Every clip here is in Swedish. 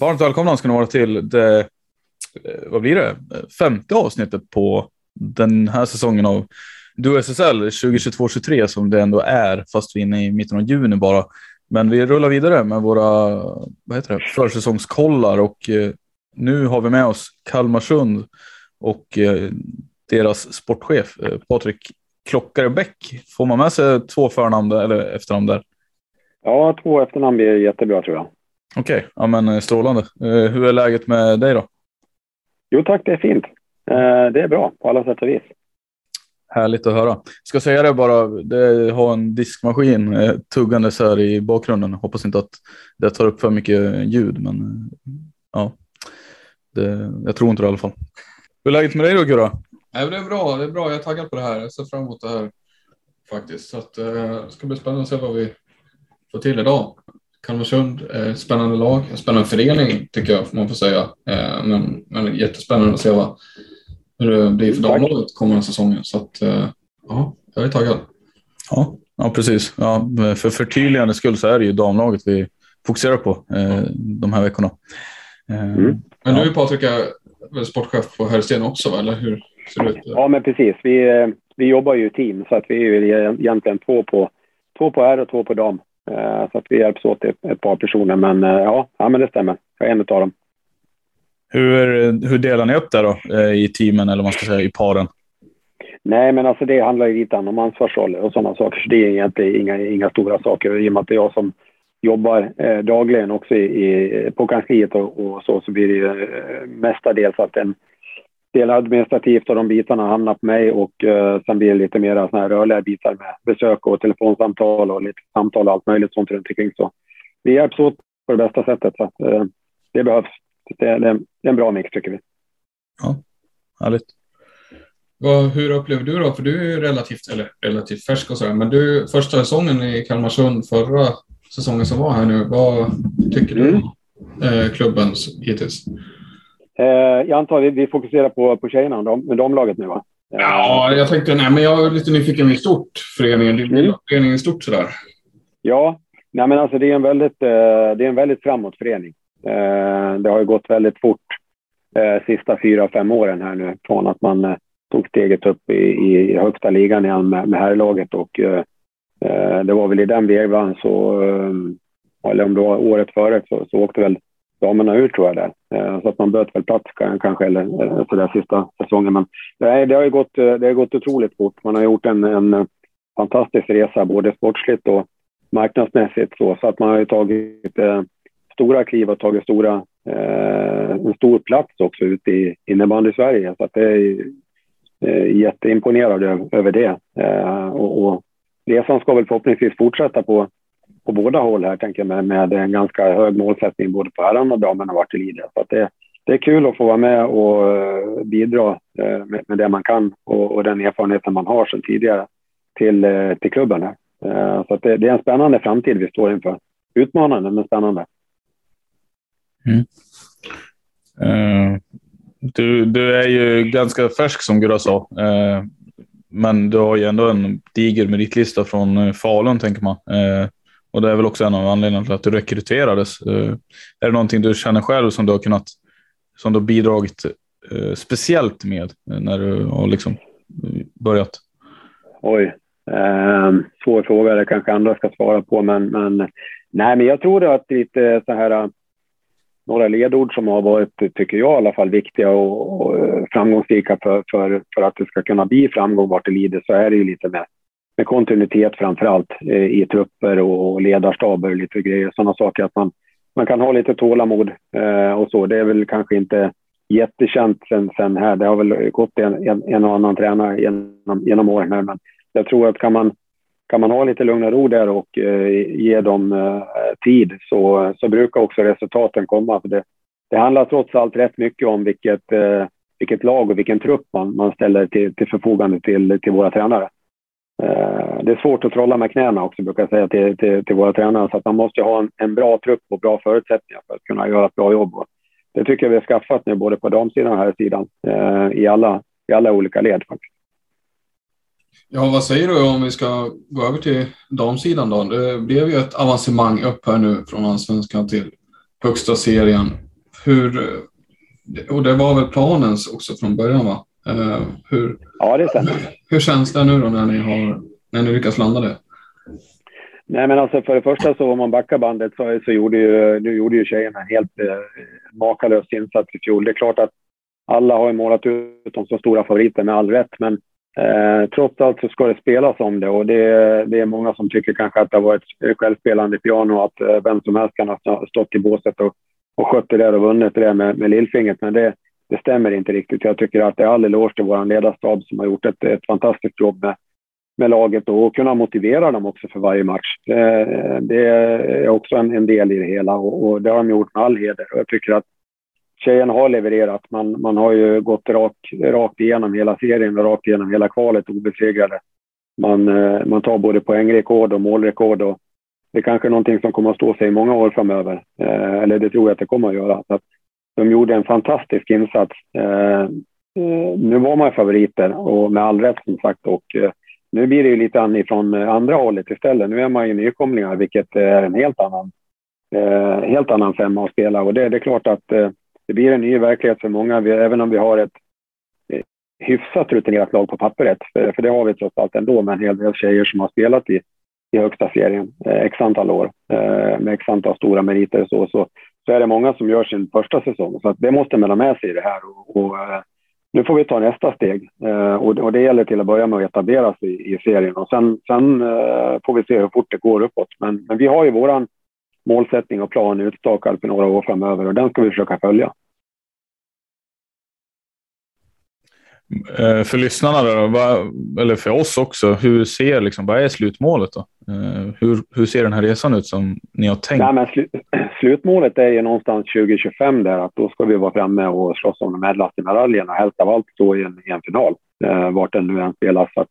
Varmt välkomna ska ni vara till det, eh, vad blir det, femte avsnittet på den här säsongen av Du SSL 2022-23 som det ändå är, fast vi är inne i mitten av juni bara. Men vi rullar vidare med våra vad heter det, försäsongskollar och eh, nu har vi med oss Kalmarsund och eh, deras sportchef Patrik Klockare Bäck. Får man med sig två förnamn eller efternamn där? Ja, två efternamn blir jättebra tror jag. Okej, okay. ja, men strålande. Eh, hur är läget med dig då? Jo tack, det är fint. Eh, det är bra på alla sätt och vis. Härligt att höra. Ska säga det bara, det har en diskmaskin eh, tuggandes här i bakgrunden. Hoppas inte att det tar upp för mycket ljud, men ja, det, jag tror inte det i alla fall. Hur är läget med dig då Gurra? Nej, det är bra. Det är bra. Jag är taggad på det här. Jag ser fram emot det här faktiskt. Så att, det ska bli spännande att se vad vi får till idag. Kalmarsund, eh, spännande lag, spännande förening tycker jag man får säga. Eh, men, men jättespännande att se vad, hur det blir för damlaget kommande säsongen. Så att, eh, ja, jag är taggad. Ja, ja precis. Ja, för förtydligande skull så är det ju damlaget vi fokuserar på eh, de här veckorna. Eh, mm. Men du ja. Patrik är sportchef på Herrsten också, va? eller hur ser det ut? Ja, men precis. Vi, eh, vi jobbar ju i team så att vi är egentligen två på, två på herr och två på dam. Eh, så att vi hjälps åt ett par personer. Men eh, ja, ja men det stämmer. Jag är en av dem. Hur, hur delar ni upp det då eh, i teamen eller man ska säga i paren? Nej, men alltså det handlar ju lite om ansvarsroller och sådana saker. Så det är egentligen inga, inga stora saker. I och med att det är jag som jobbar eh, dagligen också i, i, på kansliet och, och, så, så blir det ju eh, mestadels att en del administrativt och de bitarna hamnar på mig och uh, sen blir det lite mer såna här rörliga bitar med besök och telefonsamtal och lite samtal och allt möjligt sånt runt omkring. Så vi hjälps åt på det bästa sättet så att uh, det behövs. Det, det, det, är en bra mix tycker vi. Ja, härligt. Vad, hur upplever du då? För du är ju relativt, eller relativt färsk och sådär, men du första säsongen i Kalmarsund förra säsongen som var här nu, vad tycker du mm. om eh, klubben hittills? Eh, jag antar att vi fokuserar på, på tjejerna med damlaget nu va? Ja, jag tänkte, nej, men jag är lite nyfiken i stort, föreningen, mm. föreningen i stort sådär. Ja, nej, men alltså det är en väldigt, eh, det är en väldigt framåt förening. Eh, det har ju gått väldigt fort eh, sista fyra, fem åren här nu från att man eh, tog steget upp i, i högsta ligan igen med, med herrlaget och eh, eh, det var väl i den vevan så, eh, eller om det var året före så, så åkte väl damerna ut tror jag där. Eh, så att man böt väl plats kanske eller eh, så där sista säsongen. Men nej, det har ju gått, eh, det har gått otroligt fort. Man har gjort en, en eh, fantastisk resa både sportsligt och marknadsmässigt så, så att man har ju tagit stora kliv och tagit stora, eh, en stor plats också ute i innebandy-Sverige. Så att det är eh, jätteimponerad över, över det. Eh, och, och resan ska väl förhoppningsvis fortsätta på, på båda håll här, tänker jag, med, med en ganska hög målsättning både på herrarna och damerna vart till lider. Så att det, det är kul att få vara med och eh, bidra eh, med, med det man kan och, och, den erfarenheten man har sedan tidigare till, eh, till klubben. Här. Så det, det, är en spännande framtid vi står inför. Utmanande, men spännande. Mm. Uh, du, du är ju ganska färsk som Gurra sa. Uh, men du har ju ändå en diger meritlista från Falun, tänker man. Uh, och det är väl också en av anledningarna till att du rekryterades. Eh, är det någonting du känner själv som du har kunnat som du har bidragit eh, speciellt med eh, när du har liksom eh, börjat? Oj, eh, svår fråga. Det kanske andra ska svara på, men, men nej, men jag tror att lite så här några ledord som har varit, tycker jag i alla fall, viktiga och, och framgångsrika för, för, för att det ska kunna bli framgång vart det lider, så är det ju lite med, med kontinuitet framför allt eh, i trupper och ledarstaber och lite grejer, sådana saker att man man kan ha lite tålamod eh, och så. Det är väl kanske inte jättekänt sen, sen här. Det har väl gått en, en, en och annan tränare genom, genom åren här, men jag tror att kan man, kan man ha lite lugn och ro där och eh, ge dem eh, tid så, så brukar också resultaten komma. För det, det handlar trots allt rätt mycket om vilket, eh, vilket lag och vilken trupp man, man ställer till, till förfogande till, till våra tränare. Eh, det är svårt att trolla med knäna också, brukar jag säga till, till, till våra tränare. Så att man måste ha en, en, bra trupp och bra förutsättningar för att kunna göra ett bra jobb. Det tycker jag vi har skaffat nu, både på damsidan och här sidan, eh, i, alla, i alla olika led. Faktiskt. Ja, vad säger du om vi ska gå över till damsidan då? Det blev ju ett avancemang upp här nu från allsvenskan till högsta serien. Hur, och det var väl planens också från början, va? Uh, hur, ja, det stämmer. Hur känns det nu då när ni, har, när ni lyckas landa det? Nej, men alltså för det första så om man backar bandet så, så gjorde ju, nu gjorde ju tjejerna en helt eh, makalös insats i fjol. Det är klart att alla har ju målat ut dem som stora favoriter med all rätt, men eh, trots allt så ska det spelas om det och det, det är många som tycker kanske att det har varit självspelande piano att eh, vem som helst kan ha stått i båset och, och skött det där och vunnit det där med, med lillfingret. Men det, det stämmer inte riktigt. Jag tycker att det är all eloge till vår ledarstab som har gjort ett, ett fantastiskt jobb med, med laget och kunna motivera dem också för varje match. Det, det är också en, en, del i det hela och, och, det har de gjort med all heder. Och jag tycker att tjejerna har levererat. Man, man har ju gått rakt, rakt igenom hela serien och rakt igenom hela kvalet obesegrade. Man, eh, man tar både poängrekord och målrekord och det är kanske är någonting som kommer att stå sig i många år framöver. Eh, eller det tror jag att det kommer att göra. Så att de gjorde en fantastisk insats. Eh, eh, nu var man favoriter och med all rätt som sagt och eh, nu blir det ju lite an från eh, andra hållet istället. Nu är man ju nykomlingar vilket eh, är en helt annan, helt annan femma att spela och det, det är klart att det blir en ny verklighet för många, även om vi har ett hyfsat rutinerat lag på pappret, för, för det har vi trots allt ändå med en hel del tjejer som har spelat i, i högsta serien x antal år med x antal stora meriter så, så så är det många som gör sin första säsong. Så det måste man ha med sig i det här. Och, och eh, nu får vi ta nästa steg eh, och, och, det gäller till att börja med att etablera sig i, serien och sen, sen eh, får vi se hur fort det går uppåt. Men, men vi har ju våran målsättning och plan utstakad för några år framöver och den ska vi försöka följa. Eh, för lyssnarna, då, eller för oss också, hur ser liksom, vad är slutmålet? Då? Eh, hur, hur ser den här resan ut som ni har tänkt? Nej, men slu, slutmålet är ju någonstans 2025 där, att då ska vi vara framme och slåss om de ädlaste medaljerna, helst av allt då i en, i en final, eh, vart den nu än spelas. Så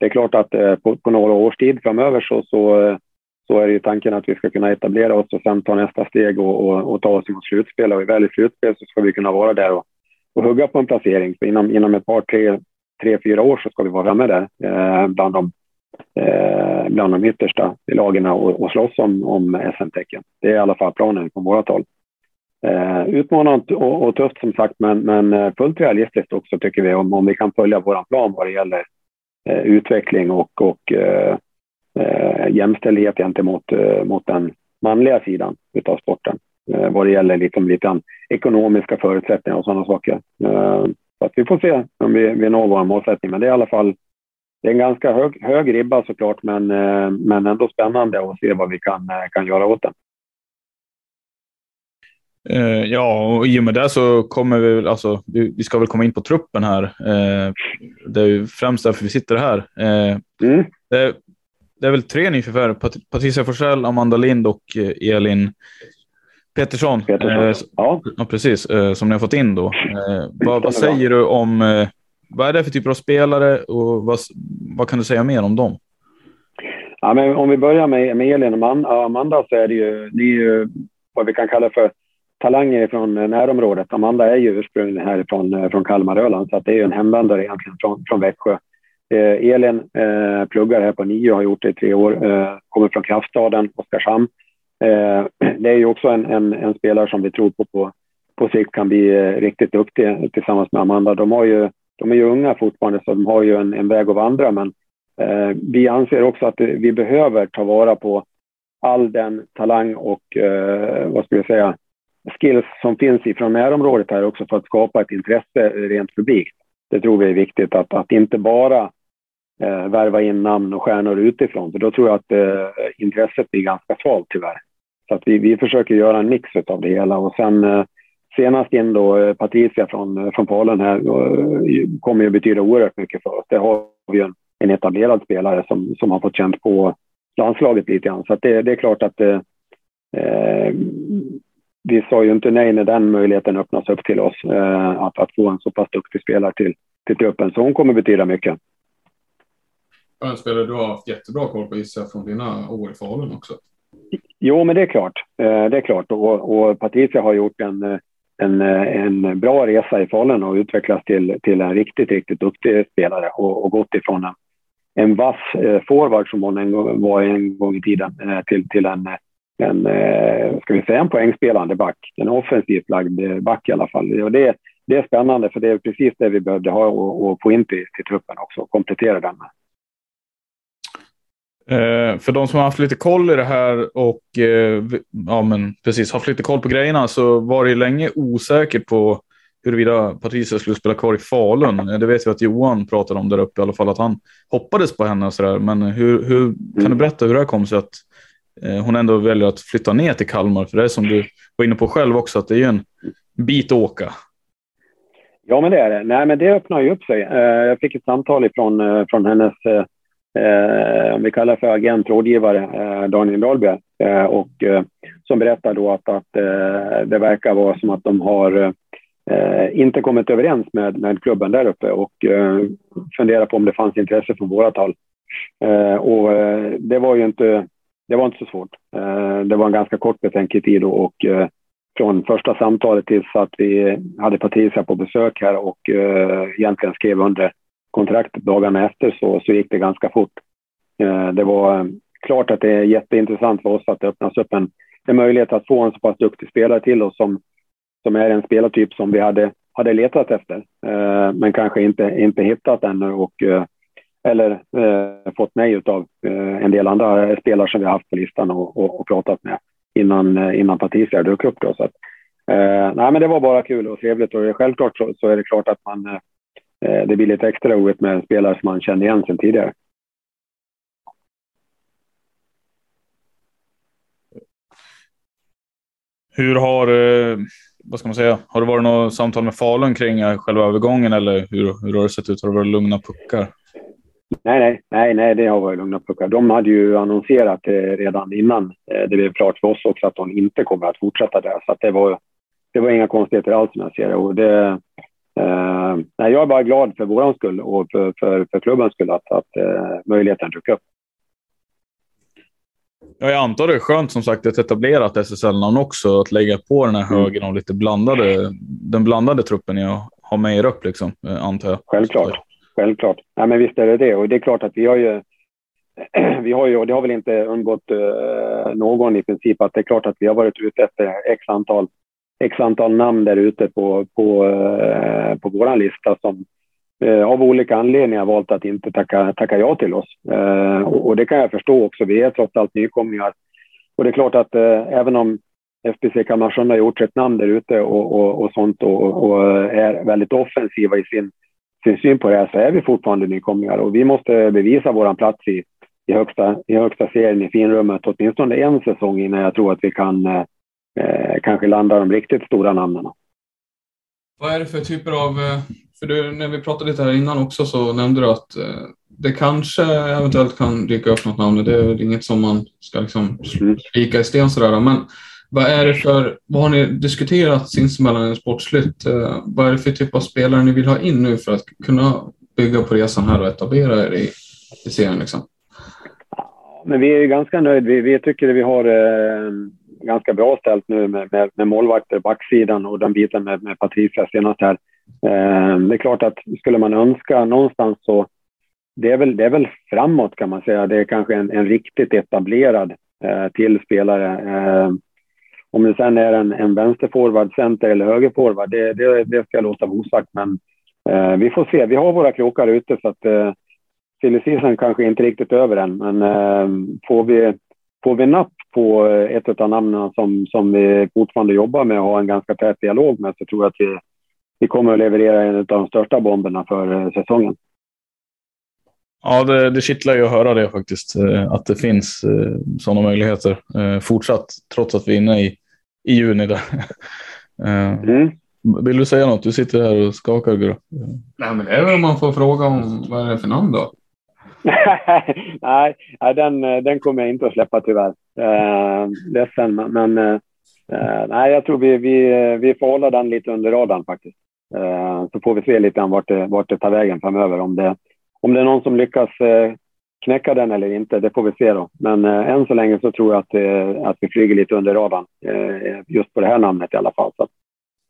det är klart att eh, på, på, några års tid framöver så, så, så är det ju tanken att vi ska kunna etablera oss och sen ta nästa steg och, och, och ta oss mot slutspel. Och väl i slutspel så ska vi kunna vara där och och hugga på en placering. För inom, inom ett par, tre, tre, fyra år så ska vi vara framme där eh, bland, de, eh, bland de yttersta i lagen och, och slåss om, om SM-tecken. Det är i alla fall planen från vårt håll. Eh, utmanande och, och, tufft som sagt, men, men eh, fullt realistiskt också tycker vi om, om vi kan följa vår plan vad det gäller eh, utveckling och, och eh, eh, jämställdhet gentemot eh, mot den manliga sidan av sporten eh, vad det gäller liksom lite ekonomiska förutsättningar och sådana saker. Eh, så att vi får se om vi, vi når vår målsättning, men det är i alla fall det är en ganska hög, hög ribba såklart, men, eh, men ändå spännande att se vad vi kan, eh, kan göra åt den. Eh, ja, och i och med det så kommer vi, alltså, vi, ska väl komma in på truppen här. Eh, det är ju främst därför vi sitter här. Mm. det, det, är väl tre nyförvärv, Pat Patricia Forsell, Amanda Lind och Elin Petersson. Petersson. Eh, ja. ja. precis. Eh, som ni har fått in då. vad, vad säger du om, vad är det för typer av spelare och vad, vad kan du säga mer om dem? Ja, men om vi börjar med, med Elin och Amanda så är det ju, det är ju vad vi kan kalla för talanger från närområdet. Amanda är ju ursprungligen härifrån eh, från Kalmar, Öland, så att det är ju en hemvändare egentligen från, från Växjö. Eh, Elin eh, pluggar här på NIO, har gjort det i tre år, eh, kommer från kraftstaden Oskarshamn. Eh, det är ju också en, en, en, spelare som vi tror på, på på sikt kan bli eh, riktigt duktig tillsammans med Amanda. De, har ju, de är ju unga fortfarande, så de har ju en, en väg att vandra, men eh, vi anser också att vi behöver ta vara på all den talang och, eh, vad ska vi säga, skills som finns ifrån närområdet här också för att skapa ett intresse rent publikt. Det tror vi är viktigt att, att inte bara eh, värva in namn och stjärnor utifrån, för då tror jag att eh, intresset blir ganska svalt tyvärr. Så att vi, vi försöker göra en mix av det hela och sen eh, senast in då eh, Patricia från, eh, från Falun här kommer ju betyda oerhört mycket för oss. Det har vi en, en etablerad spelare som, som har fått känt på landslaget lite grann. Så att det, det är klart att eh, vi sa ju inte nej när den möjligheten öppnas upp till oss, eh, att, att få en så pass duktig spelare till, till truppen. Så hon kommer betyda mycket. En spelare du har haft jättebra koll på gissar från dina år i Falun också. Jo, men det är klart. Eh, det är klart. Och, och Patricia har gjort en, eh, en, eh, en bra resa i Falun och utvecklats till, till en riktigt, riktigt duktig spelare och, och gått ifrån en, en vass forward som hon en gång, var en gång i tiden till, till en en, ska vi säga en poängspelande back. En offensivt lagd back i alla fall. Och det, det är spännande för det är precis det vi behövde ha och, och få in till, till truppen också, komplettera den med. Eh, för de som har haft lite koll i det här och eh, ja, men precis haft lite koll på grejerna så var det länge osäkert på huruvida Patricia skulle spela kvar i Falun. Eh, det vet vi att Johan pratade om där uppe i alla fall, att han hoppades på henne och sådär. Men hur, hur kan mm. du berätta hur det kom sig att Eh, hon ändå väljer att flytta ner till Kalmar. För det är som du var inne på själv också, att det är en bit att åka. Ja, men det är det. Nej, men det öppnar ju upp sig. Eh, jag fick ett samtal ifrån, eh, från hennes, om vi kallar för agent, rådgivare, eh, Daniel Dahlberg, eh, och som berättar då att, att det verkar vara som att de har inte kommit överens med, med klubben där uppe och funderar på om det fanns intresse från vårat håll. och det var ju inte det var inte så svårt. Eh, det var en ganska kort betänketid och eh, från första samtalet tills att vi hade Patricia på besök här och eh, egentligen skrev under kontraktet dagarna efter så, så gick det ganska fort. Eh, det var eh, klart att det är jätteintressant för oss att det öppnas upp en, en möjlighet att få en så pass duktig spelare till oss som, som är en spelartyp som vi hade, hade letat efter, eh, men kanske inte, inte hittat ännu. Och eller eh, fått nej av eh, en del andra spelare som vi har haft på listan och, och, och pratat med innan, innan Patricia dök upp. Då, så att, eh, nej, men det var bara kul och trevligt och självklart så, så är det klart att man, eh, det blir lite extra roligt med spelare som man känner igen sedan tidigare. Hur har, eh, vad ska man säga, har det varit något samtal med Falun kring själva övergången eller hur, hur har det sett ut? Har det varit lugna puckar? Nej, nej, nej, nej, det har varit lugna puckar. De hade ju annonserat eh, redan innan eh, det blev klart för oss också att de inte kommer att fortsätta där. Så det, var, det var inga konstigheter alls som jag ser det. Och det eh, nej, jag är bara glad för vår skull och för, för, för klubbens skull att, att eh, möjligheten dök upp. Ja, jag antar det är skönt som sagt ett etablerat SSL-namn också. Att lägga på den här mm. högen av lite blandade, den blandade truppen jag har med er upp liksom, eh, antar jag. Självklart självklart. Nej, men visst är det det. Och det är klart att vi har ju, vi har ju, och det har väl inte undgått uh, någon i princip, att det är klart att vi har varit ute efter x antal, x antal namn där ute på, på, eh, på vår lista som eh, av olika anledningar valt att inte tacka, tacka ja till oss. Eh, och, och, det kan jag förstå också. Vi är trots allt nykomlingar. Och det är klart att även om FBC Kalmarsund har gjort ett namn där ute och, och, och sånt och, och, är väldigt offensiva i sin sin syn på det här så är vi fortfarande nykomlingar och vi måste bevisa vår plats i, i, högsta, i högsta serien i finrummet åtminstone en säsong innan jag tror att vi kan, eh, eh, kanske landar de riktigt stora namnen. Vad är det för typer av... Eh, för du, när vi pratade lite här innan också så nämnde du att eh, det kanske eventuellt kan dyka upp något namn. Det är inget som man ska liksom spika mm. i sten sådär. Men vad är det för... Vad har ni diskuterat sinsemellan i sportsligt? Vad är det för typ av spelare ni vill ha in nu för att kunna bygga på resan här och etablera er i, i serien? Liksom? Men vi är ju ganska nöjda. Vi, vi tycker att vi har eh, ganska bra ställt nu med, med, med målvakter, backsidan och den biten med, med Patricia senast här. Eh, det är klart att skulle man önska någonstans så det är väl, det är väl framåt kan man säga. Det är kanske en, en riktigt etablerad eh, till spelare. Eh, om det sen är en, en vänsterforward, center eller högerforward, det, det, det ska jag låta vara osagt. Men eh, vi får se. Vi har våra krokar ute så att eh, silly kanske inte riktigt över än. Men eh, får, vi, får vi napp på ett av namnen som, som vi fortfarande jobbar med och har en ganska tät dialog med så tror jag att vi, vi kommer att leverera en av de största bomberna för eh, säsongen. Ja, det, det kittlar ju att höra det faktiskt. Eh, att det finns eh, sådana möjligheter fortsatt, trots att vi är inne i, i juni. Där. Mm. Vill du säga något? Du sitter här och skakar. Gura. Nej, men det är väl om man får fråga om vad är det för namn då? nej, den, eh, den kommer jag inte att släppa tyvärr. Eh, ledsen, men eh, eh, nej, jag tror vi, vi, vi får hålla den lite under radarn faktiskt. Eh, så får vi se lite grann vart det, vart det tar vägen framöver. Om det, om det är någon som lyckas eh, knäcka den eller inte, det får vi se då. Men eh, än så länge så tror jag att, eh, att vi flyger lite under radarn, eh, just på det här namnet i alla fall. Så,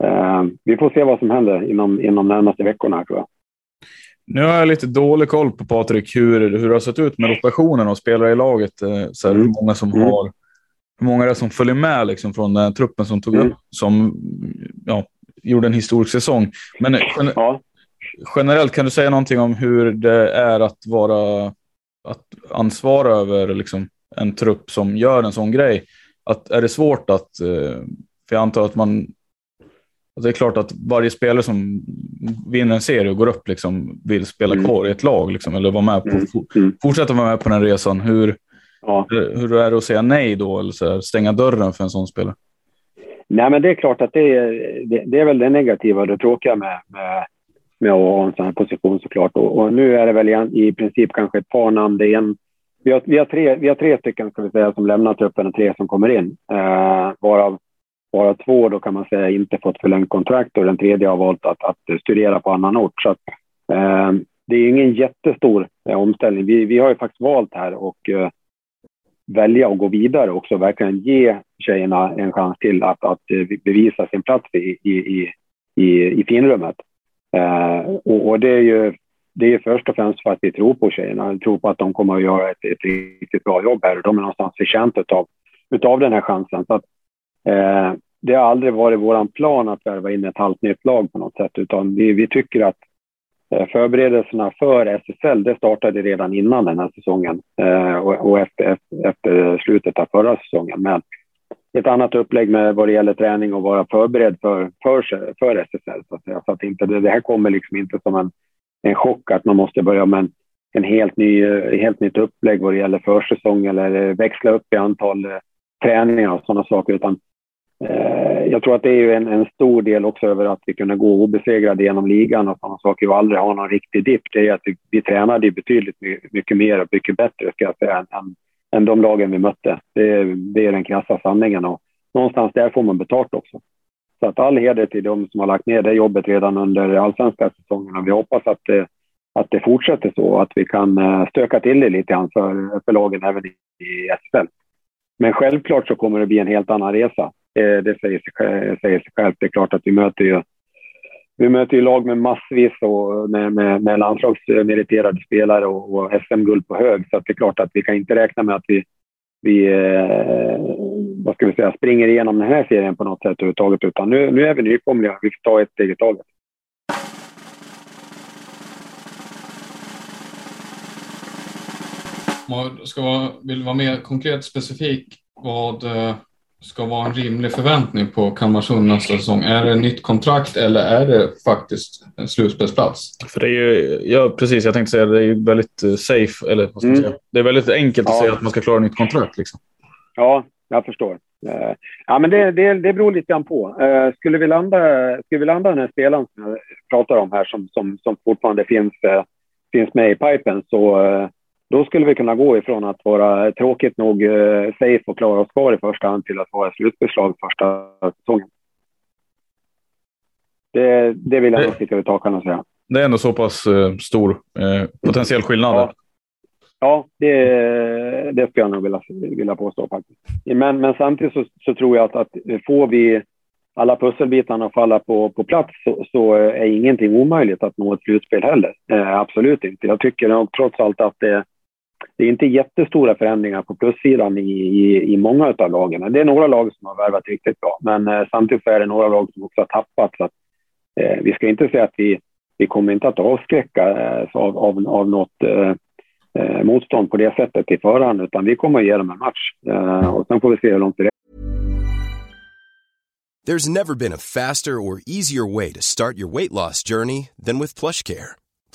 eh, vi får se vad som händer inom, inom närmaste veckorna tror jag. Nu har jag lite dålig koll på Patrik hur, hur det har sett ut med rotationen och spelare i laget. Eh, så här, mm. Hur många som mm. har hur många det är som följer med liksom, från den truppen som tog mm. upp, som ja, gjorde en historisk säsong. Men gen ja. generellt, kan du säga någonting om hur det är att vara att ansvara över liksom, en trupp som gör en sån grej? Att, är det svårt att, eh, för jag antar att man det är klart att varje spelare som vinner en serie och går upp liksom vill spela mm. kvar i ett lag liksom, eller vara med på, mm. mm. fortsätta vara med på den resan. Hur, ja. hur är det att säga nej då eller så här, stänga dörren för en sån spelare? Nej, men det är klart att det är, det, det är väl det negativa och det tråkiga med, med, med att ha en sån här position såklart. Och, och nu är det väl i, i princip kanske ett par namn. Det är en, vi, har, vi, har tre, vi har tre stycken ska vi säga, som lämnar truppen och tre som kommer in. Eh, varav bara två då kan man säga inte fått förlängt kontrakt och den tredje har valt att, att studera på annan ort. Så att, eh, det är ingen jättestor eh, omställning. Vi, vi har ju faktiskt valt här och eh, välja att gå vidare också, verkligen ge tjejerna en chans till att, att eh, bevisa sin plats i, i, i, i finrummet. Eh, och, och, det är ju det är först och främst för att vi tror på tjejerna. Vi tror på att de kommer att göra ett, ett riktigt bra jobb här och de är någonstans förtjänta av, utav den här chansen. Så att, Eh, det har aldrig varit vår plan att värva in ett halvt nytt lag på något sätt, utan vi, vi tycker att eh, förberedelserna för SSL det startade redan innan den här säsongen eh, och, och efter, efter, slutet av förra säsongen Men ett annat upplägg med vad det gäller träning och vara förberedd för, för, för SSL. Så att, säga. så att inte, det här kommer liksom inte som en, en chock att man måste börja med en, en helt, ny, helt nytt upplägg vad det gäller försäsong eller växla upp i antal eh, träningar och sådana saker, utan Eh, jag tror att det är en, en, stor del också över att vi kunde gå obesegrade genom ligan och sådana saker och aldrig ha någon riktig dipp. Det är att vi, vi tränade betydligt mycket mer och mycket bättre ska jag säga, än, än de lagen vi mötte. Det, det är den krassa sanningen och någonstans där får man betalt också. Så att all heder till de som har lagt ner det jobbet redan under allsvenska säsongen och vi hoppas att det, att det fortsätter så att vi kan eh, stöka till det lite grann för, för lagen även i, i SFL. Men självklart så kommer det bli en helt annan resa. Eh, det säger sig, säger sig självt. Det är klart att vi möter ju vi möter ju lag med massvis och med, med, med landslagsmeriterade spelare och, och SM-guld på hög. Så det är klart att vi kan inte räkna med att vi, vi eh, vad ska vi säga, springer igenom den här serien på något sätt överhuvudtaget. Utan nu, nu är vi nykomlingar. Vi får ta ett steg i taget. Ska vara, vill vara mer konkret specifik vad eh, ska vara en rimlig förväntning på Kalmarsund nästa säsong? Är det nytt kontrakt eller är det faktiskt en slutspelsplats? För det är ju, ja, precis, jag tänkte säga det är ju väldigt eh, safe, eller vad ska mm. säga? Det är väldigt enkelt att säga att man ska klara nytt kontrakt. Liksom. Ja, jag förstår. Eh, ja, men det, det, det beror lite grann på. Eh, skulle, vi landa, skulle vi landa den här spelaren som jag pratar om här som, som, som fortfarande finns, finns med i pipen så då skulle vi kunna gå ifrån att vara tråkigt nog eh, safe och klara oss kvar i första hand till att vara slutbeslag första säsongen. Det, det vill jag nog sticka ut hakan och säga. Det är ändå så pass eh, stor eh, potentiell skillnad. Ja, ja det, det skulle jag nog vilja, vilja påstå faktiskt. Men, men samtidigt så, så tror jag att, att får vi alla pusselbitarna att falla på, på plats så, så, är ingenting omöjligt att nå ett slutspel heller. Eh, absolut inte. Jag tycker nog trots allt att det, det är inte jättestora förändringar på plussidan i, i, i många av lagen. Det är några lag som har värvat riktigt bra, men eh, samtidigt är det några lag som också har tappat. Så att, eh, vi ska inte säga att vi, vi kommer inte att avskräcka eh, av, av, av något eh, eh motstånd på det sättet i förhand, utan vi kommer att ge dem en match. Eh, och sen får vi se hur långt det There's never been a faster or easier way to start your weight loss journey than with PlushCare.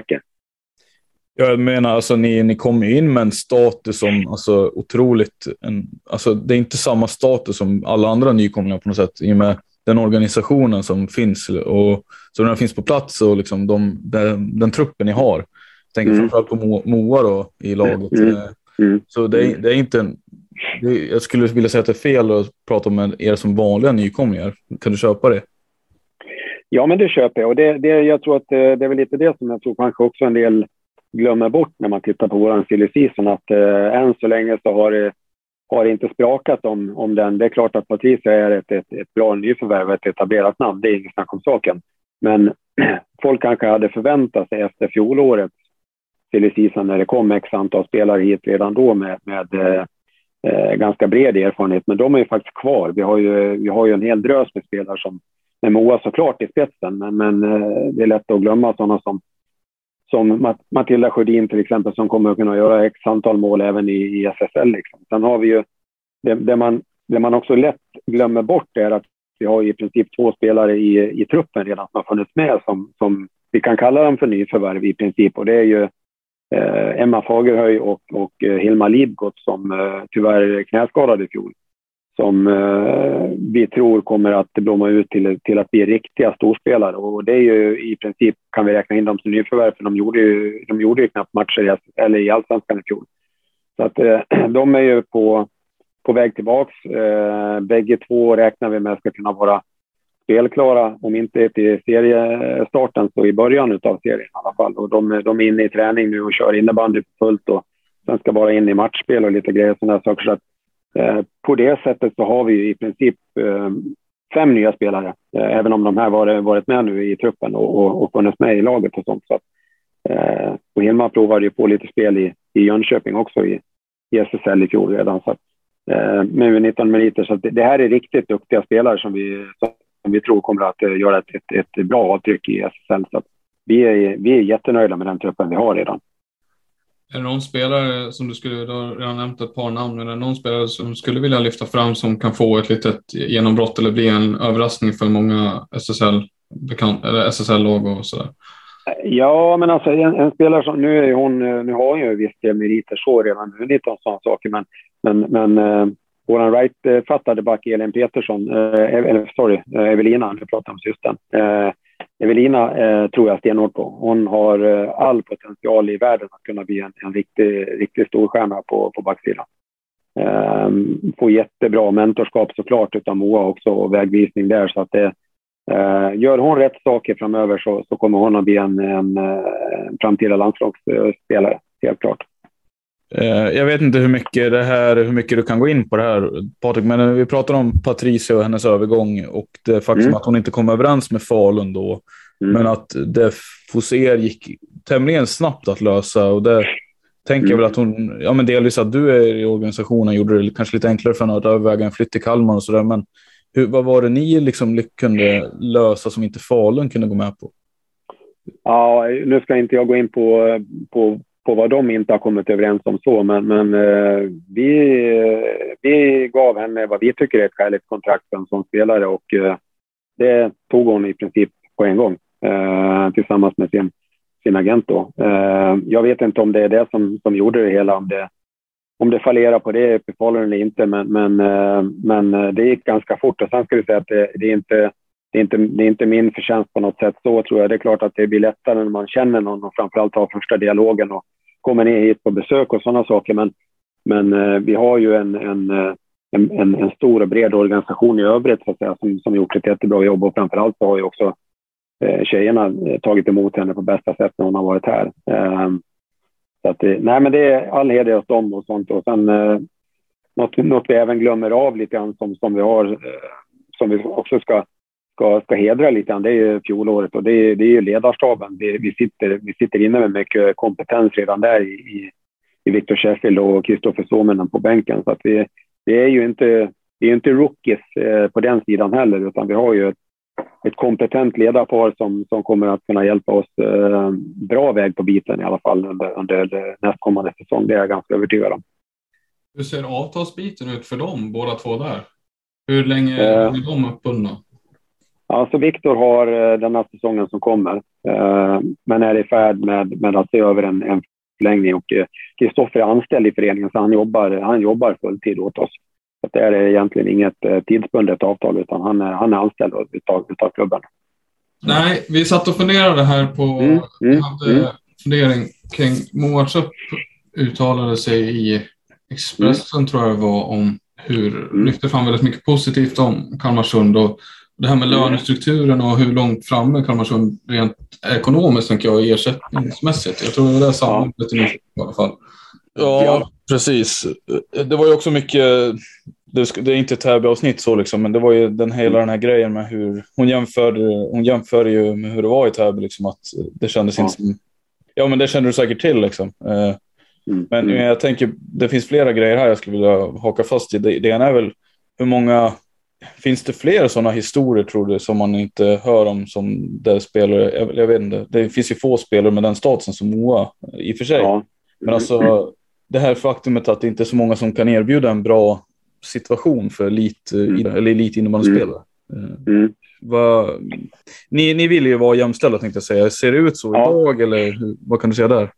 Okay. Jag menar, alltså, ni, ni kommer in med en status som alltså, otroligt... En, alltså, det är inte samma status som alla andra nykomlingar på något sätt. I och med den organisationen som finns och så den finns på plats och liksom de, den, den truppen ni har. Jag tänker mm. framförallt på Moa då, i laget. Mm. Mm. Så det är, det är inte en, det, jag skulle vilja säga att det är fel att prata om er som vanliga nykomlingar. Kan du köpa det? Ja, men det köper jag. Och det, det, jag tror att det, det är väl lite det som jag tror kanske också en del glömmer bort när man tittar på vår silly season. Att eh, än så länge så har det, har det inte sprakat om, om den. Det är klart att Patricia är ett, ett, ett bra nyförvärv, ett etablerat namn. Det är inget snack om saken. Men folk kanske hade förväntat sig efter fjolårets silly season när det kom x antal spelare hit redan då med, med eh, eh, ganska bred erfarenhet. Men de är ju faktiskt kvar. Vi har ju, vi har ju en hel drös med spelare som med Moa såklart i spetsen, men, men eh, det är lätt att glömma sådana som, som Matilda Sjödin till exempel som kommer att kunna göra x antal mål även i, i SSL. Liksom. Sen har vi ju det, det, man, det man också lätt glömmer bort är att vi har i princip två spelare i, i truppen redan som har funnits med som, som vi kan kalla dem för nyförvärv i princip och det är ju eh, Emma Fagerhöj och, och eh, Hilma Libgott som eh, tyvärr knäskadade i fjol som eh, vi tror kommer att blomma ut till, till att bli riktiga storspelare. Och det är ju i princip, kan vi räkna in dem som nyförvärv, för de gjorde ju, de gjorde ju knappt matcher i, eller i allsvenskan i fjol. Så att eh, de är ju på, på väg tillbaks. Eh, bägge två räknar vi med ska kunna vara spelklara, om inte till seriestarten så i början av serien i alla fall. Och de, de är inne i träning nu och kör innebandy fullt och sen ska bara in i matchspel och lite grejer sådana saker. Så att Eh, på det sättet så har vi i princip eh, fem nya spelare, eh, även om de här varit, varit med nu i truppen och, och, och funnits med i laget och sånt. Så att, eh, och Hilma provade ju på lite spel i, i Jönköping också i, i SSL i fjol redan. Så att, eh, med 19 meriter. Så det, det, här är riktigt duktiga spelare som vi, som vi tror kommer att göra ett, ett, ett bra avtryck i SSL. Så vi, är, vi är jättenöjda med den truppen vi har redan. Är det någon spelare som du skulle, du har redan nämnt ett par namn, men är det någon spelare som skulle vilja lyfta fram som kan få ett litet genombrott eller bli en överraskning för många SSL, SSL-lag och sådär? Ja, men alltså en, en, spelare som, nu är hon, nu har hon ju visst meriter så redan nu, lite om sådana saker, men, men, men eh, vår right-fattade back Elin Petersson, eh, eller sorry, eh, Evelina, nu pratar om systern, eh, Evelina eh, tror jag stenhårt på. Hon har eh, all potential i världen att kunna bli en, en riktig, riktig storstjärna på, på backsidan. Eh, får jättebra mentorskap såklart utav Moa också och vägvisning där så att det, Eh, gör hon rätt saker framöver så, så kommer hon att bli en, en, en framtida landslagsspelare, helt klart. Jag vet inte hur mycket, det här, hur mycket du kan gå in på det här, Patrik, men vi pratar om Patricia och hennes övergång och det faktum mm. att hon inte kom överens med Falun då. Mm. Men att det Foser gick tämligen snabbt att lösa och det tänker jag väl att hon, ja men delvis att du är i organisationen gjorde det kanske lite enklare för henne att överväga en flytt till Kalmar och sådär. Men hur, vad var det ni liksom kunde lösa som inte Falun kunde gå med på? Ja, nu ska inte jag gå in på, på, på vad de inte har kommit överens om så, men, men eh, vi, vi gav henne vad vi tycker är ett skäligt kontrakt för en sån spelare och eh, det tog hon i princip på en gång eh, tillsammans med sin, sin agent. Då. Eh, jag vet inte om det är det som, som gjorde det hela, om det, om det fallerar på det Falun eller inte, men, men, eh, men eh, det gick ganska fort. Och sen ska vi säga att det, det, är inte, det, är inte, det är inte min förtjänst på något sätt. Så tror jag. Det är klart att det blir lättare när man känner någon och framförallt har första dialogen och kommer ner hit på besök och sådana saker. Men, men eh, vi har ju en, eh, en, en, en, stor och bred organisation i övrigt så att säga, som, som gjort ett jättebra jobb och framförallt så har ju också Eh, tjejerna eh, tagit emot henne på bästa sätt när hon har varit här. Eh, så att det, nej, men det är all heder åt dem och sånt. Och sen eh, något, något vi även glömmer av lite grann som, som vi har, eh, som vi också ska, ska, ska hedra lite grann, det är ju fjolåret och det är, det är ju ledarstaben. Vi, vi, sitter, vi sitter inne med mycket kompetens redan där i, i, i Victor Sheffield och Kristoffer Suominen på bänken. Så att vi, det är ju inte, det är inte rookies på den sidan heller, utan vi har ju ett ett kompetent ledarpar som, som kommer att kunna hjälpa oss eh, bra väg på biten i alla fall under, under nästkommande säsong. Det är jag ganska övertygad om. Hur ser avtalsbiten ut för dem, båda två där? Hur länge eh, är de uppbundna? Alltså Viktor har eh, den här säsongen som kommer, eh, men är i färd med, med att se över en, en förlängning och Kristoffer är anställd i föreningen så han jobbar, han jobbar fulltid åt oss. Så det är egentligen inget eh, tidsbundet avtal utan han är, han är anställd utav, utav klubben. Nej, vi satt och funderade här på, mm, mm, hade mm. fundering kring Moa Trupp uttalade sig i Expressen mm. tror jag det var om hur, mm. lyfte fram väldigt mycket positivt om Kalmarsund och det här med mm. lönestrukturen och hur långt framme Kalmarsund rent ekonomiskt tänker jag ersättningsmässigt. Jag tror det är samma ja. i alla fall. Ja, precis. Det var ju också mycket, det är inte ett Täby-avsnitt så liksom, men det var ju den, hela den här grejen med hur hon jämförde, hon jämförde ju med hur det var i Täby, liksom, att det kändes ja. inte som, ja men det kände du säkert till liksom. Eh, mm. Men jag tänker, det finns flera grejer här jag skulle vilja haka fast i. Det, det ena är väl hur många, finns det fler sådana historier tror du som man inte hör om som där spelare, jag, jag vet inte, det finns ju få spelare med den statusen som Moa i och för sig. Ja. Men alltså det här faktumet att det inte är så många som kan erbjuda en bra situation för elit, mm. eller elitinnebandyspelare. Mm. Mm. ni, ni vill ju vara jämställda tänkte jag säga. Ser det ut så ja. idag eller vad kan du säga där?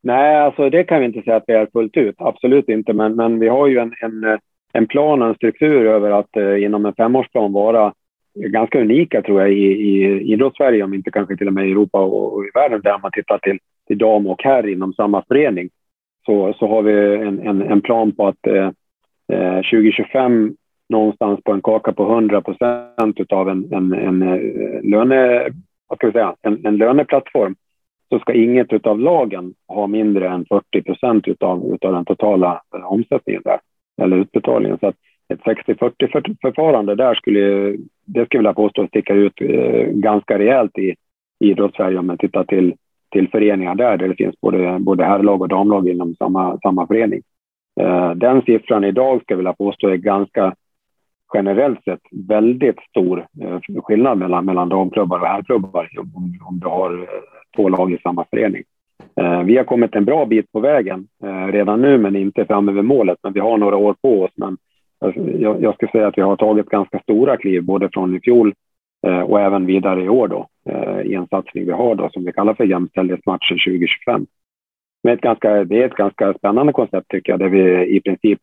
Nej, alltså det kan vi inte säga att vi är fullt ut. Absolut inte, men, men vi har ju en, en, en plan och en struktur över att eh, inom en femårsplan vara ganska unika tror jag i, i idrottssverige, om inte kanske till och med i Europa och, och i världen där man tittar till, till dam och herr inom samma förening. Så, så har vi en, en, en plan på att eh, eh 2025 någonstans på en kaka på 100 procent utav en, en, en, eh, löne, vad ska vi säga, en, en löneplattform så ska inget utav lagen ha mindre än 40 procent utav, utav den totala eh, omsättningen där, eller utbetalningen. Så att ett 60-40 förfarande där skulle, det skulle jag vilja påstå sticka ut eh, ganska rejält i, idrottssverige om man tittar till till föreningar där, där det finns både, både herrlag och damlag inom samma, samma förening. Eh, den siffran idag ska jag vilja påstå är ganska generellt sett väldigt stor eh, skillnad mellan, mellan damklubbar och herrklubbar om, om du har två lag i samma förening. Eh, vi har kommit en bra bit på vägen eh, redan nu, men inte framme vid målet. Men vi har några år på oss. Men alltså, jag, jag ska säga att vi har tagit ganska stora kliv, både från i fjol eh, och även vidare i år då. I en satsning vi har då, som vi kallar för jämställdhetsmatchen 2025. Men ett ganska, det är ett ganska spännande koncept tycker jag, där vi i princip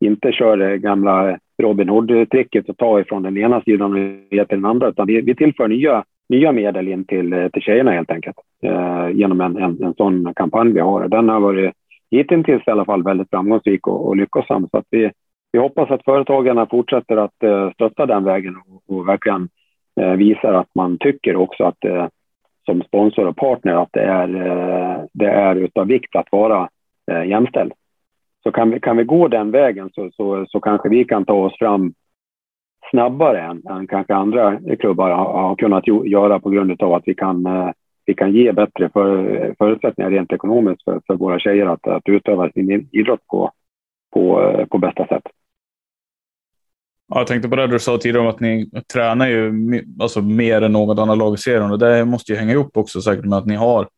inte kör det gamla Robin Hood-tricket och tar ifrån den ena sidan och ger till den andra, utan vi, vi tillför nya, nya medel in till, eh, till tjejerna helt enkelt eh, genom en, en, en sån kampanj vi har. Den har varit hittills i alla fall väldigt framgångsrik och, och lyckosam. Så att vi, vi hoppas att företagarna fortsätter att eh, stötta den vägen och, och verkligen eh, visar att man tycker också att eh, som sponsor och partner att det är, eh, det är utav vikt att vara eh, jämställd. Så kan vi, kan vi gå den vägen så, så, så kanske vi kan ta oss fram snabbare än, än kanske andra klubbar har, har kunnat göra på grund av att vi kan, eh, vi kan ge bättre för, förutsättningar rent ekonomiskt för, för våra tjejer att, att utöva sin idrott på, på, eh, på bästa sätt. Ja, jag tänkte på det du sa tidigare om att ni tränar ju alltså, mer än något annat lag i serien och det måste ju hänga ihop också säkert med att ni har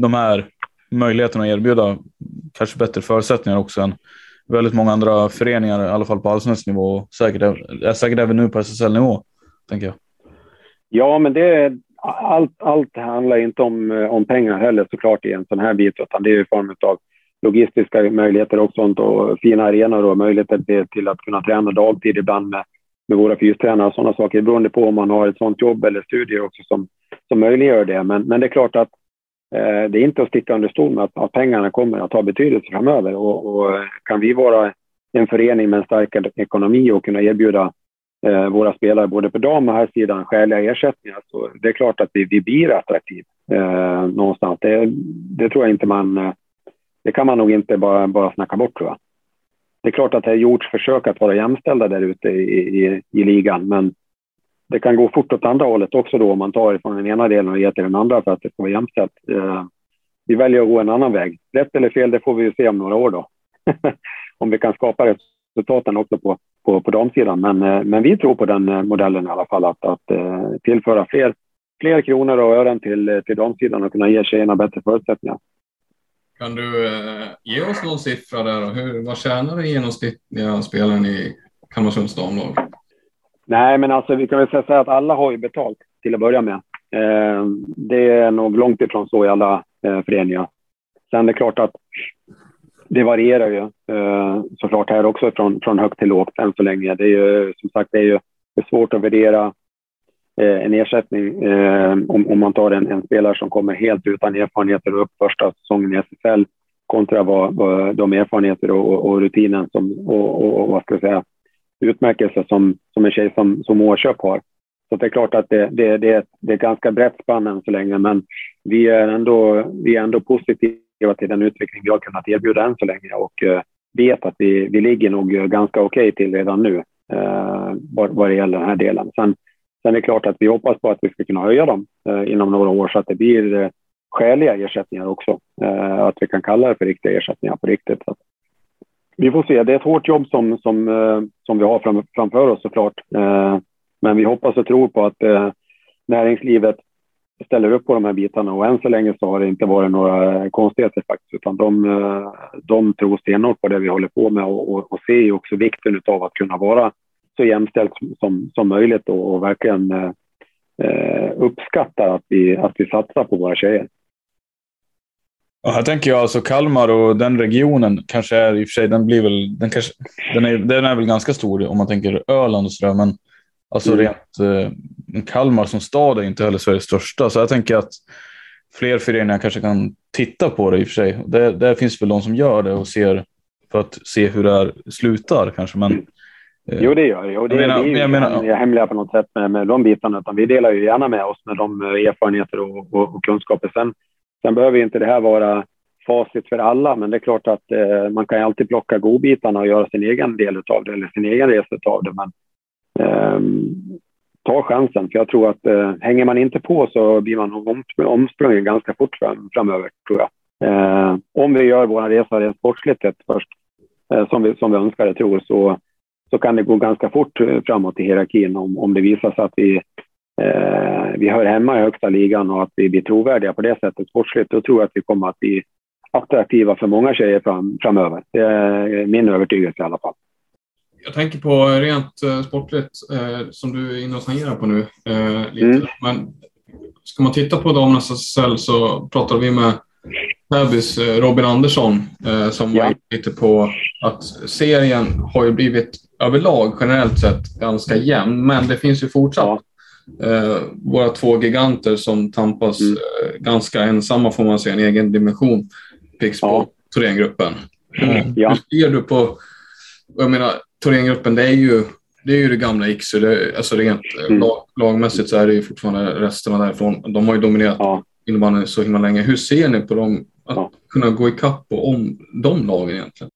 de här möjligheterna att erbjuda kanske bättre förutsättningar också än väldigt många andra föreningar, i alla fall på allsvensk nivå. Säkert, säkert även nu på SSL-nivå, tänker jag. Ja, men det, allt, allt handlar inte om, eh, om pengar heller såklart i en sån här bit, utan det är i form av logistiska möjligheter och sånt och fina arenor och möjligheter till, till att kunna träna dagtid ibland med, med våra fystränare och sådana saker, beroende på om man har ett sådant jobb eller studier också som, som möjliggör det. Men, men det är klart att Eh, det är inte att sticka under stol med att, att pengarna kommer att ha betydelse framöver och, och, eh, kan vi vara en förening med en starkare ekonomi och kunna erbjuda eh, våra spelare både på dam och här sidan skäliga ersättningar så det är klart att vi, vi blir attraktiva eh, någonstans. Det, det tror jag inte man eh, det kan man nog inte bara, bara snacka bort tror jag. Det är klart att det har gjorts försök att vara jämställda där ute i, i, i ligan, men det kan gå fort åt andra hållet också då om man tar ifrån den ena delen och ger till den andra för att det ska vara jämställt. Eh, vi väljer att gå en annan väg. Rätt eller fel, det får vi ju se om några år då. om vi kan skapa resultaten också på, på, på damsidan. Men, eh, men vi tror på den eh, modellen i alla fall, att, att eh, tillföra fler, fler kronor och ören till, till damsidan och kunna ge tjejerna bättre förutsättningar. Kan du eh, ge oss någon siffra där? Hur, vad tjänar den genomsnittliga spelaren i Kalmarsunds damlag? Nej, men alltså vi kan väl säga att alla har ju betalt till att börja med. Eh, det är nog långt ifrån så i alla eh, föreningar. Sen är det klart att det varierar ju eh, såklart här också från, från högt till lågt än så länge. Det är ju som sagt det är ju det är svårt att värdera Eh, en ersättning eh, om, om man tar en, en, spelare som kommer helt utan erfarenheter och upp första säsongen i SSL kontra vad, vad de erfarenheter och, och, rutinen som, och, och, och, vad ska jag säga, utmärkelse som, som en tjej som, som Åköp har. Så det är klart att det, det, det, är ett, det är ganska brett spann än så länge, men vi är ändå, vi är ändå positiva till den utveckling vi har kunnat erbjuda än så länge och eh, vet att vi, vi ligger nog eh, ganska okej okay till redan nu eh, vad, vad det gäller den här delen. Sen Sen är det klart att vi hoppas på att vi ska kunna höja dem eh, inom några år så att det blir eh, skäliga ersättningar också. Eh, att vi kan kalla det för riktiga ersättningar på riktigt. Så vi får se. Det är ett hårt jobb som, som, eh, som vi har fram, framför oss såklart. Eh, men vi hoppas och tror på att eh, näringslivet ställer upp på de här bitarna och än så länge så har det inte varit några konstigheter faktiskt, utan de, de tror stenhårt på det vi håller på med och, och, och ser också vikten av att kunna vara så jämställt som, som möjligt och, och verkligen eh, uppskattar att vi, att vi satsar på våra tjejer. Och här tänker jag alltså Kalmar och den regionen kanske är i och för sig, den blir väl, den, kanske, den, är, den är väl ganska stor om man tänker Öland och sådär, men alltså mm. rent eh, Kalmar som stad är inte heller Sveriges största, så jag tänker att fler föreningar kanske kan titta på det i och för sig. Det, där finns väl de som gör det och ser för att se hur det här slutar kanske, men mm. Jo, det gör det. Och det, jag menar, det är ju jag menar, hemliga på något sätt med, med de bitarna, utan vi delar ju gärna med oss med de erfarenheter och, och, och kunskaper. Sen, sen behöver inte det här vara facit för alla, men det är klart att eh, man kan ju alltid plocka godbitarna och göra sin egen del av det eller sin egen resa av det. Men eh, ta chansen, för jag tror att eh, hänger man inte på så blir man nog omsprungen ganska fort fram, framöver, tror jag. Eh, om vi gör vår resa rent sportsligt först, eh, som, vi, som vi önskar och tror, så så kan det gå ganska fort eh, framåt i hierarkin om, om det visar sig att vi, eh, vi hör hemma i högsta ligan och att vi blir trovärdiga på det sättet sportsligt. Då tror jag att vi kommer att bli attraktiva för många tjejer fram, framöver. Det är min övertygelse i alla fall. Jag tänker på rent eh, sportligt, eh, som du är inne och tangerar på nu. Eh, lite. Mm. Men ska man titta på damernas SSL så pratade vi med Täbys eh, Robin Andersson eh, som ja. var lite på att serien har ju blivit överlag generellt sett ganska jämn, men det finns ju fortsatt. Eh, våra två giganter som tampas mm. eh, ganska ensamma får man säga, en egen dimension, Pixbo ja. Thorengruppen. Mm. Ja. Hur ser du på, jag menar, Thorengruppen, det är ju det är ju det gamla Iksu. Det, alltså rent eh, mm. lag, lagmässigt så är det ju fortfarande resterna därifrån. De har ju dominerat ja. innebandyn så himla länge. Hur ser ni på dem? Att ja. kunna gå ikapp och om de lagen egentligen?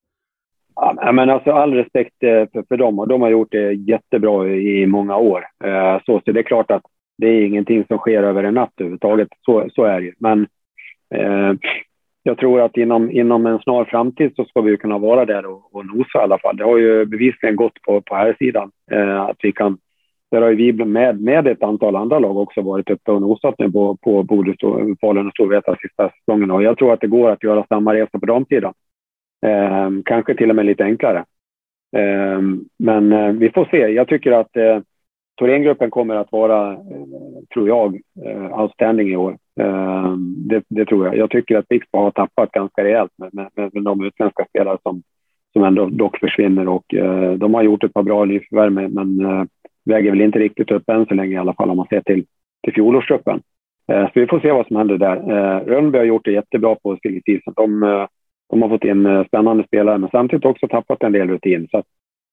Ja, men alltså all respekt eh, för, för dem och de har gjort det jättebra i många år. Eh, så, så det är klart att det är ingenting som sker över en natt överhuvudtaget. Så, så är det Men eh, jag tror att inom, inom en snar framtid så ska vi kunna vara där och, och nosa i alla fall. Det har ju bevisligen gått på, på här sidan eh, att vi kan. Där har vi med, med ett antal andra lag också varit uppe och nosat nu på, på Bodö, Falun och Storvreta sista säsongen. Och jag tror att det går att göra samma resa på damsidan. Eh, kanske till och med lite enklare. Eh, men eh, vi får se. Jag tycker att eh, Thorengruppen kommer att vara, eh, tror jag, eh, outstanding i år. Eh, det, det, tror jag. Jag tycker att Pixbo har tappat ganska rejält med, med, med de utländska spelare som, som ändå dock försvinner och eh, de har gjort ett par bra nyförvärv men eh, väger väl inte riktigt upp än så länge i alla fall om man ser till, till fjolårstruppen. Eh, så vi får se vad som händer där. Rönnby har gjort det jättebra på silly de, de har fått in eh, spännande spelare men samtidigt också tappat en del rutin. Så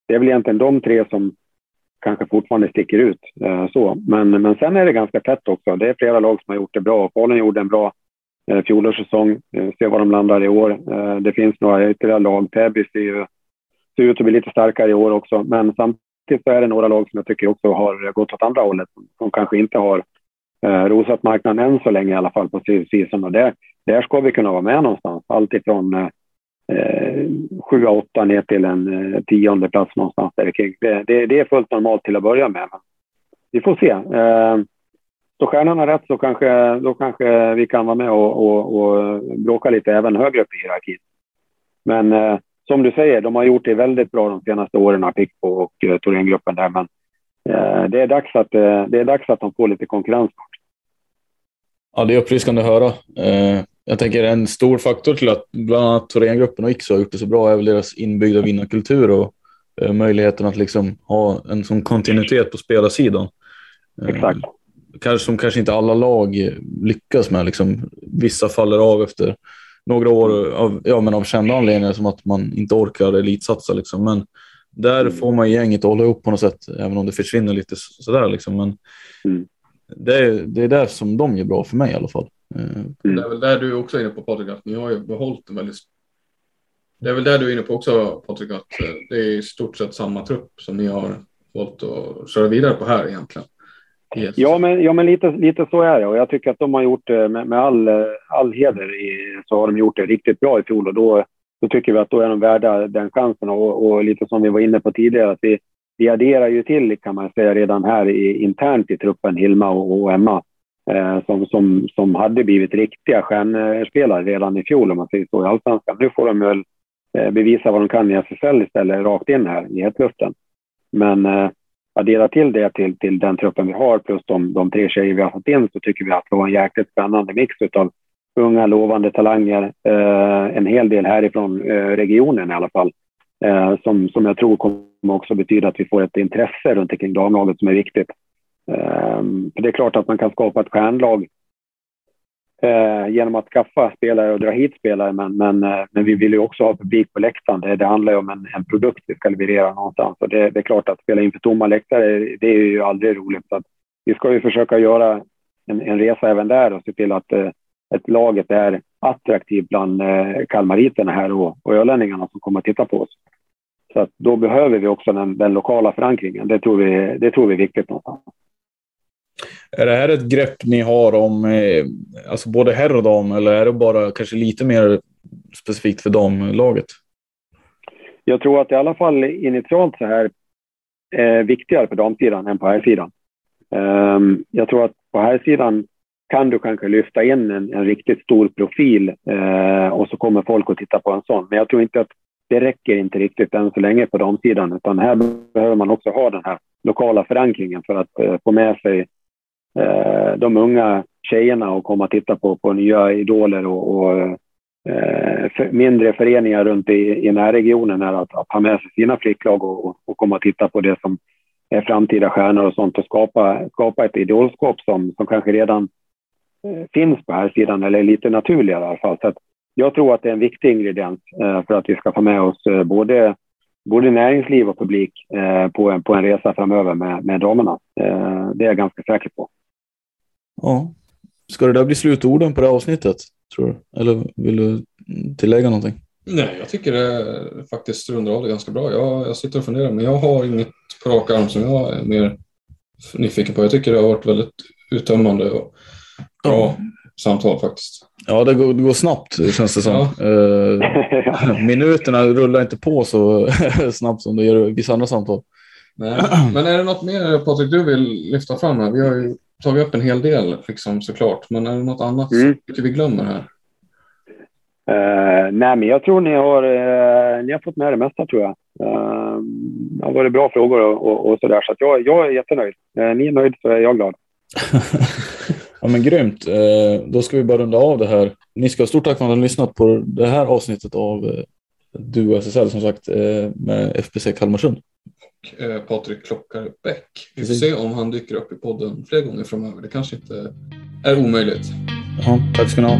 det är väl egentligen de tre som, kanske fortfarande sticker ut. Eh, så. Men, men sen är det ganska tätt också. Det är flera lag som har gjort det bra. Falun gjorde en bra eh, fjolårssäsong. Eh, se var de landar i år. Eh, det finns några ytterligare lag. Täby ser, ser ut att bli lite starkare i år också. Men samtidigt så är det några lag som jag tycker också har gått åt andra hållet. Som kanske inte har eh, rosat marknaden än så länge i alla fall på season. Och det, där ska vi kunna vara med någonstans. Allt ifrån eh, 7 åtta ner till en eh, tionde plats någonstans där kring. Det, det, det, är fullt normalt till att börja med. Men vi får se. Eh, står stjärnorna rätt så kanske, då kanske vi kan vara med och, och, och bråka lite även högre upp i hierarkin. Men eh, som du säger, de har gjort det väldigt bra de senaste åren, Pickbo och eh, Thorengruppen där. Men eh, det, är dags att, eh, det är dags att de får lite konkurrens. Ja, det är uppfriskande att höra. Eh, jag tänker en stor faktor till att bland annat Thorengruppen och Iksu har gjort det så bra är väl deras inbyggda vinnarkultur och eh, möjligheten att liksom ha en sån kontinuitet på spelarsidan. Eh, Exakt. Kanske, som kanske inte alla lag lyckas med. Liksom, vissa faller av efter några år av, ja, men av kända anledningar som att man inte orkar elitsatsa. Liksom. Men där mm. får man gänget att hålla ihop på något sätt, även om det försvinner lite sådär. Liksom. Men mm. det, är, det är där som de gör bra för mig i alla fall. Mm. Det är väl där du också är inne på Patrik, att ni har ju behållit en väldigt... Det är väl där du är inne på också Patrik, att eh, det är i stort sett samma trupp som ni har valt att köra vidare på här egentligen. Yes. Ja, men, ja, men lite, lite så är det och jag tycker att de har gjort det med, med all, all heder i, så har de gjort det riktigt bra i fjol och då, då tycker vi att då är de värda den chansen och, och lite som vi var inne på tidigare att vi, vi adderar ju till kan man säga redan här i, internt i truppen Hilma och, och Emma eh, Eh, som, som, som hade blivit riktiga stjärnspelare redan i fjol om man säger så i allsvenskan. Nu får de väl eh, bevisa vad de kan i SSL istället rakt in här i hetluften. Men eh, addera till det till, till den truppen vi har plus de, de tre tjejer vi har fått in så tycker vi att det var en jäkligt spännande mix av unga lovande talanger. Eh, en hel del härifrån eh, regionen i alla fall. Eh, som, som jag tror kommer också betyda att vi får ett intresse runt omkring damlaget som är viktigt. Um, för det är klart att man kan skapa ett stjärnlag uh, genom att skaffa spelare och dra hit spelare, men, men, uh, men vi vill ju också ha publik på läktaren. Det, det handlar ju om en, en produkt vi ska leverera någonstans. Och det, det, är klart att spela inför tomma läktare, det är ju aldrig roligt. Så vi ska ju försöka göra en, en resa även där och se till att uh, ett laget är attraktivt bland kalmariterna här och, och ölänningarna som kommer att titta på oss. Så att då behöver vi också den, den lokala förankringen. Det tror, vi, det tror vi är viktigt någonstans. Är det här ett grepp ni har om eh, alltså både herr och dam eller är det bara kanske lite mer specifikt för damlaget? Jag tror att i alla fall initialt så här är viktigare på damsidan än på herrsidan. Um, ehm, jag tror att på herrsidan kan du kanske lyfta in en, en riktigt stor profil uh, och så kommer folk att titta på en sån. Men jag tror inte att det räcker inte riktigt än så länge på damsidan, utan här behöver man också ha den här lokala förankringen för att uh, få med sig eh, de unga tjejerna och komma och titta på, på nya idoler och, och eh, för, mindre föreningar runt i, i närregionen är att, att ha med sig sina flicklag och, och, och komma och titta på det som är framtida stjärnor och sånt och skapa, skapa ett idolskap som, som kanske redan eh, finns på här sidan eller är lite naturligare i alla fall. Så jag tror att det är en viktig ingrediens eh, för att vi ska få med oss eh, både både näringsliv och publik eh, på, en, på en resa framöver med, med damerna. Eh, det är jag ganska säker på. Ja. Ska det där bli slutorden på det avsnittet, tror du? Eller vill du tillägga någonting? Nej, jag tycker det faktiskt rundar av det ganska bra. Jag, jag sitter och funderar, men jag har inget på rak arm som jag är mer nyfiken på. Jag tycker det har varit väldigt uttömmande och bra ja. samtal faktiskt. Ja, det går, det går snabbt känns det som. Ja. Uh, minuterna rullar inte på så snabbt som det gör i vissa andra samtal. Nej. Men är det något mer Patrik du vill lyfta fram här? Vi har ju tagit upp en hel del liksom, såklart, men är det något annat mm. som vi glömmer här? Uh, nej, men jag tror ni har, uh, ni har fått med det mesta tror jag. Uh, det har varit bra frågor och, och, och sådär, så att jag, jag är jättenöjd. Uh, ni är nöjd så är jag glad. ja, men grymt. då ska vi bara runda av det här. Ni ska ha stort tack för att ni har lyssnat på det här avsnittet av du SSL som sagt med FBC Kalmarsund. Och Patrik Klockare Bäck. Vi får se om han dyker upp i podden fler gånger framöver. Det kanske inte är omöjligt. Ja, tack ska ni ha.